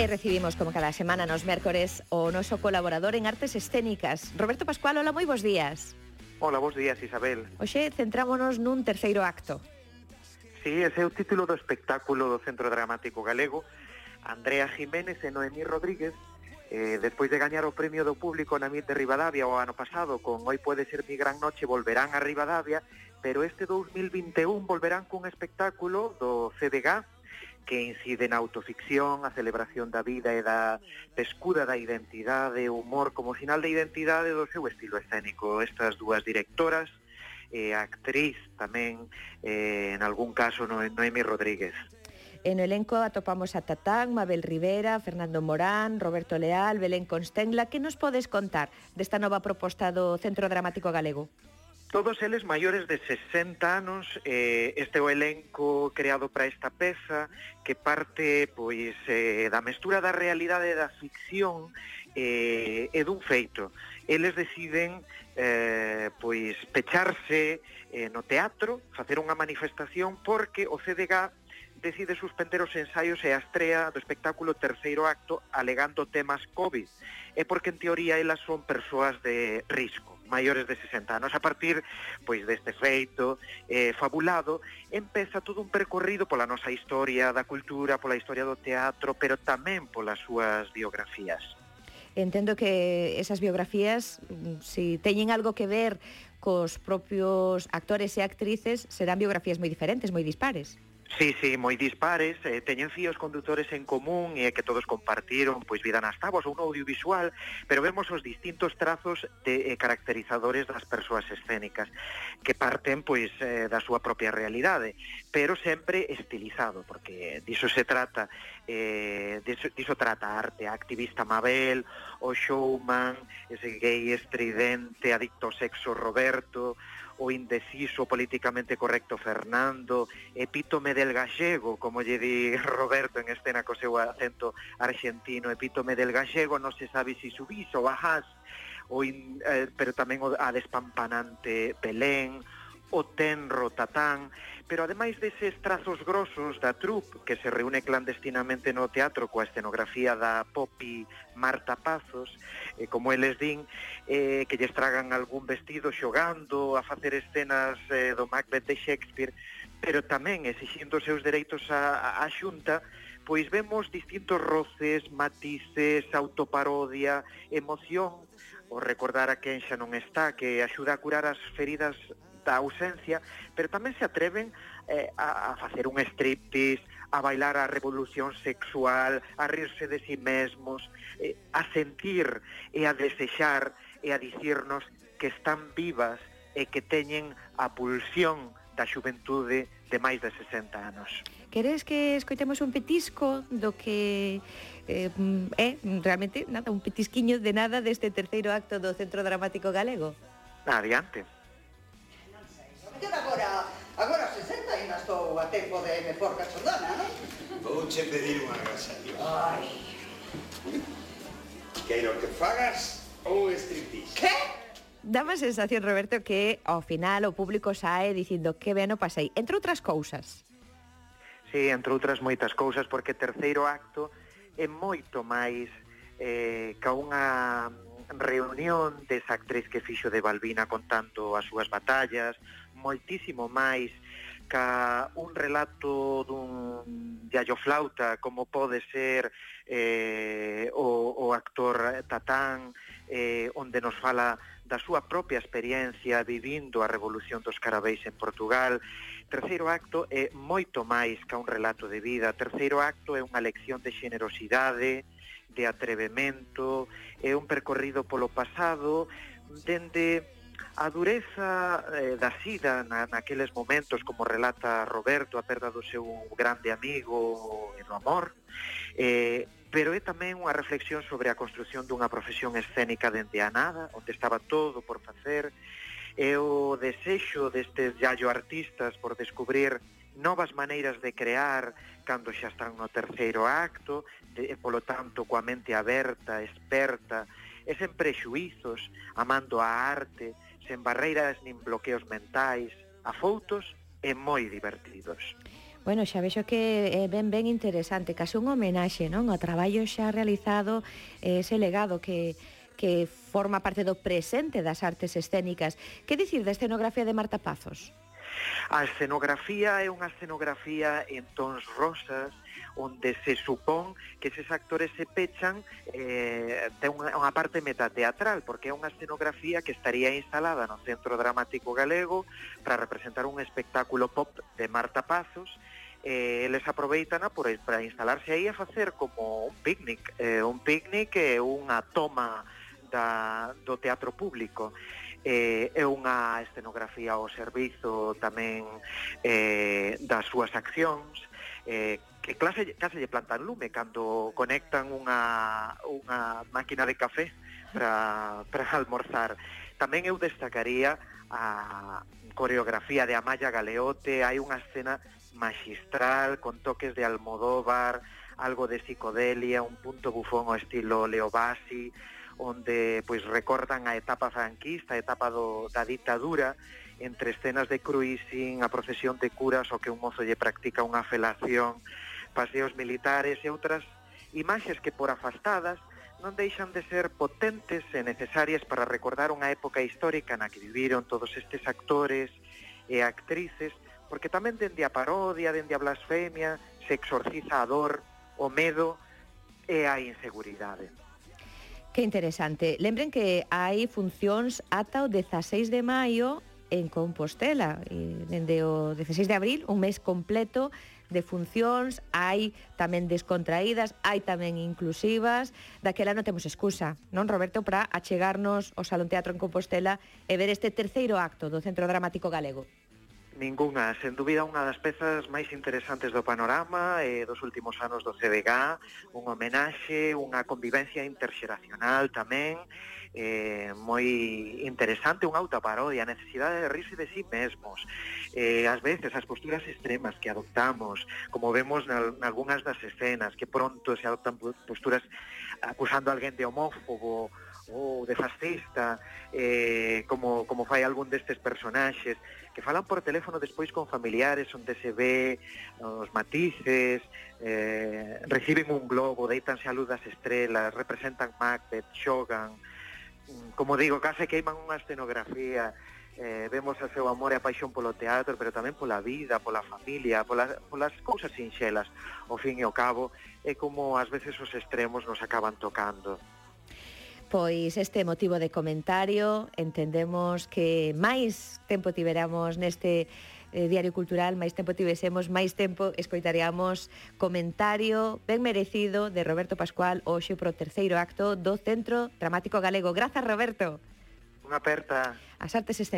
E recibimos, como cada semana nos mércores, o noso colaborador en artes escénicas, Roberto Pascual. hola, moi bons días. Hola, bons días, Isabel. Oxe, centrámonos nun terceiro acto. Sí, ese é o título do espectáculo do Centro Dramático Galego. Andrea Jiménez e Noemí Rodríguez eh, despois de gañar o premio do público na MIT de Rivadavia o ano pasado con Hoy pode ser mi gran noche volverán a Rivadavia pero este 2021 volverán cun espectáculo do CDG que incide na autoficción, a celebración da vida e da pescura da identidade, o humor como sinal de identidade do seu estilo escénico. Estas dúas directoras, e a actriz tamén, eh, en algún caso, Noemi Rodríguez. En o elenco atopamos a Tatán, Mabel Rivera, Fernando Morán, Roberto Leal, Belén Constengla. Que nos podes contar desta nova proposta do Centro Dramático Galego? Todos eles maiores de 60 anos, eh, este o elenco creado para esta peza, que parte pois eh, da mestura da realidade e da ficción eh, e dun feito. Eles deciden eh, pois pecharse eh, no teatro, facer unha manifestación, porque o CDG decide suspender os ensaios e a estrea do espectáculo terceiro acto alegando temas COVID, e porque en teoría elas son persoas de risco maiores de 60 anos. A partir pois deste feito eh, fabulado, empeza todo un percorrido pola nosa historia da cultura, pola historia do teatro, pero tamén polas súas biografías. Entendo que esas biografías, se si teñen algo que ver cos propios actores e actrices, serán biografías moi diferentes, moi dispares. Sí, sí, moi dispares, eh, teñen fíos conductores en común e eh, que todos compartiron pois vida nas táboas ou un audiovisual, pero vemos os distintos trazos de, eh, caracterizadores das persoas escénicas que parten pois eh, da súa propia realidade, pero sempre estilizado, porque diso se trata, eh, diso, diso trata a arte, a activista Mabel, o showman, ese gay estridente, adicto ao sexo Roberto, o indeciso políticamente correcto Fernando, epítome del gallego, como lle di Roberto en escena co seu acento argentino, epítome del gallego, non se sabe se si subís ou bajás, o in, eh, pero tamén o, a despampanante Pelén, o tenro tatán, pero ademais deses trazos grosos da troupe que se reúne clandestinamente no teatro coa escenografía da Popi Marta Pazos, eh, como eles din, eh, que lles tragan algún vestido xogando, a facer escenas eh, do Macbeth de Shakespeare, pero tamén exixindo os seus dereitos á, á xunta, pois vemos distintos roces, matices, autoparodia, emoción, o recordar a quen xa non está, que axuda a curar as feridas da ausencia, pero tamén se atreven eh, a, a facer un striptease, a bailar a revolución sexual, a rirse de si sí mesmos, eh, a sentir e a desexar e a dicirnos que están vivas e que teñen a pulsión da xuventude de máis de 60 anos. Queres que escoitemos un petisco do que eh, mm, é realmente nada, un petisquiño de nada deste terceiro acto do Centro Dramático Galego? Adiante. tempo de me por cachondona, non? Vou che pedir unha agasallo. Ai. Queiro que fagas un striptease. Que? Dame a sensación, Roberto, que ao final o público sae dicindo que ben o pasei, entre outras cousas. Sí, entre outras moitas cousas, porque terceiro acto é moito máis eh, ca unha reunión desa actriz que fixo de Balbina contando as súas batallas, moitísimo máis ca un relato dun flauta como pode ser eh, o, o actor Tatán eh, onde nos fala da súa propia experiencia vivindo a revolución dos carabéis en Portugal. Terceiro acto é moito máis ca un relato de vida. Terceiro acto é unha lección de xenerosidade de atrevemento é un percorrido polo pasado dende a dureza eh, da sida na, naqueles momentos, como relata Roberto, a perda do seu grande amigo e do amor, eh, pero é tamén unha reflexión sobre a construción dunha profesión escénica dende a nada, onde estaba todo por facer, e o desexo destes yallo artistas por descubrir novas maneiras de crear cando xa están no terceiro acto, e polo tanto coa mente aberta, experta, e sen prexuizos, amando a arte, sen barreiras nin bloqueos mentais, afoutos e moi divertidos. Bueno, xa vexo que é ben ben interesante, case un homenaxe, non? O traballo xa realizado, eh, ese legado que que forma parte do presente das artes escénicas. Que dicir da escenografía de Marta Pazos? A escenografía é unha escenografía en tons rosas, onde se supón que eses actores se pechan eh, ten unha, unha parte metateatral, porque é unha escenografía que estaría instalada no Centro Dramático Galego para representar un espectáculo pop de Marta Pazos, eh, eles aproveitan por, para instalarse aí a facer como un picnic, eh, un picnic é unha toma da, do teatro público eh, é unha escenografía ao servizo tamén eh, das súas accións, eh, que clase, case lle plantan lume cando conectan unha, unha máquina de café para, para almorzar. Tamén eu destacaría a coreografía de Amaya Galeote, hai unha escena magistral con toques de Almodóvar, algo de psicodelia, un punto bufón ao estilo Leobasi, onde pois recordan a etapa franquista, a etapa do, da ditadura, entre escenas de cruising, a procesión de curas, o que un mozo lle practica unha felación, paseos militares e outras imaxes que por afastadas non deixan de ser potentes e necesarias para recordar unha época histórica na que viviron todos estes actores e actrices, porque tamén dende a parodia, dende a blasfemia, se exorciza a dor, o medo e a inseguridade. Que interesante. Lembren que hai funcións ata o 16 de maio en Compostela e dende o 16 de abril, un mes completo de funcións, hai tamén descontraídas, hai tamén inclusivas, daquela non temos excusa, non Roberto, para achegarnos ao Salón Teatro en Compostela e ver este terceiro acto do Centro Dramático Galego. Ninguna, sen dúbida unha das pezas máis interesantes do panorama e dos últimos anos do CDG, un homenaxe, unha convivencia interxeracional tamén, eh, moi interesante, unha autoparodia, a necesidade de rirse de sí mesmos, eh, ás veces as posturas extremas que adoptamos, como vemos nalgúnas das escenas, que pronto se adoptan posturas acusando a alguén de homófobo, ou de fascista, eh, como, como fai algún destes personaxes, que falan por teléfono despois con familiares onde se ve eh, os matices, eh, reciben un globo, deitanse a luz das estrelas, representan Macbeth, xogan, mm, como digo, case queiman unha escenografía, eh, vemos o seu amor e a paixón polo teatro, pero tamén pola vida, pola familia, pola, polas cousas sinxelas, ao fin e ao cabo, é como ás veces os extremos nos acaban tocando. Pois este motivo de comentario entendemos que máis tempo tiveramos neste eh, Diario Cultural, máis tempo tivesemos, máis tempo escoitaríamos comentario ben merecido de Roberto Pascual hoxe pro terceiro acto do Centro Dramático Galego. Grazas, Roberto. Unha aperta. As artes escénicas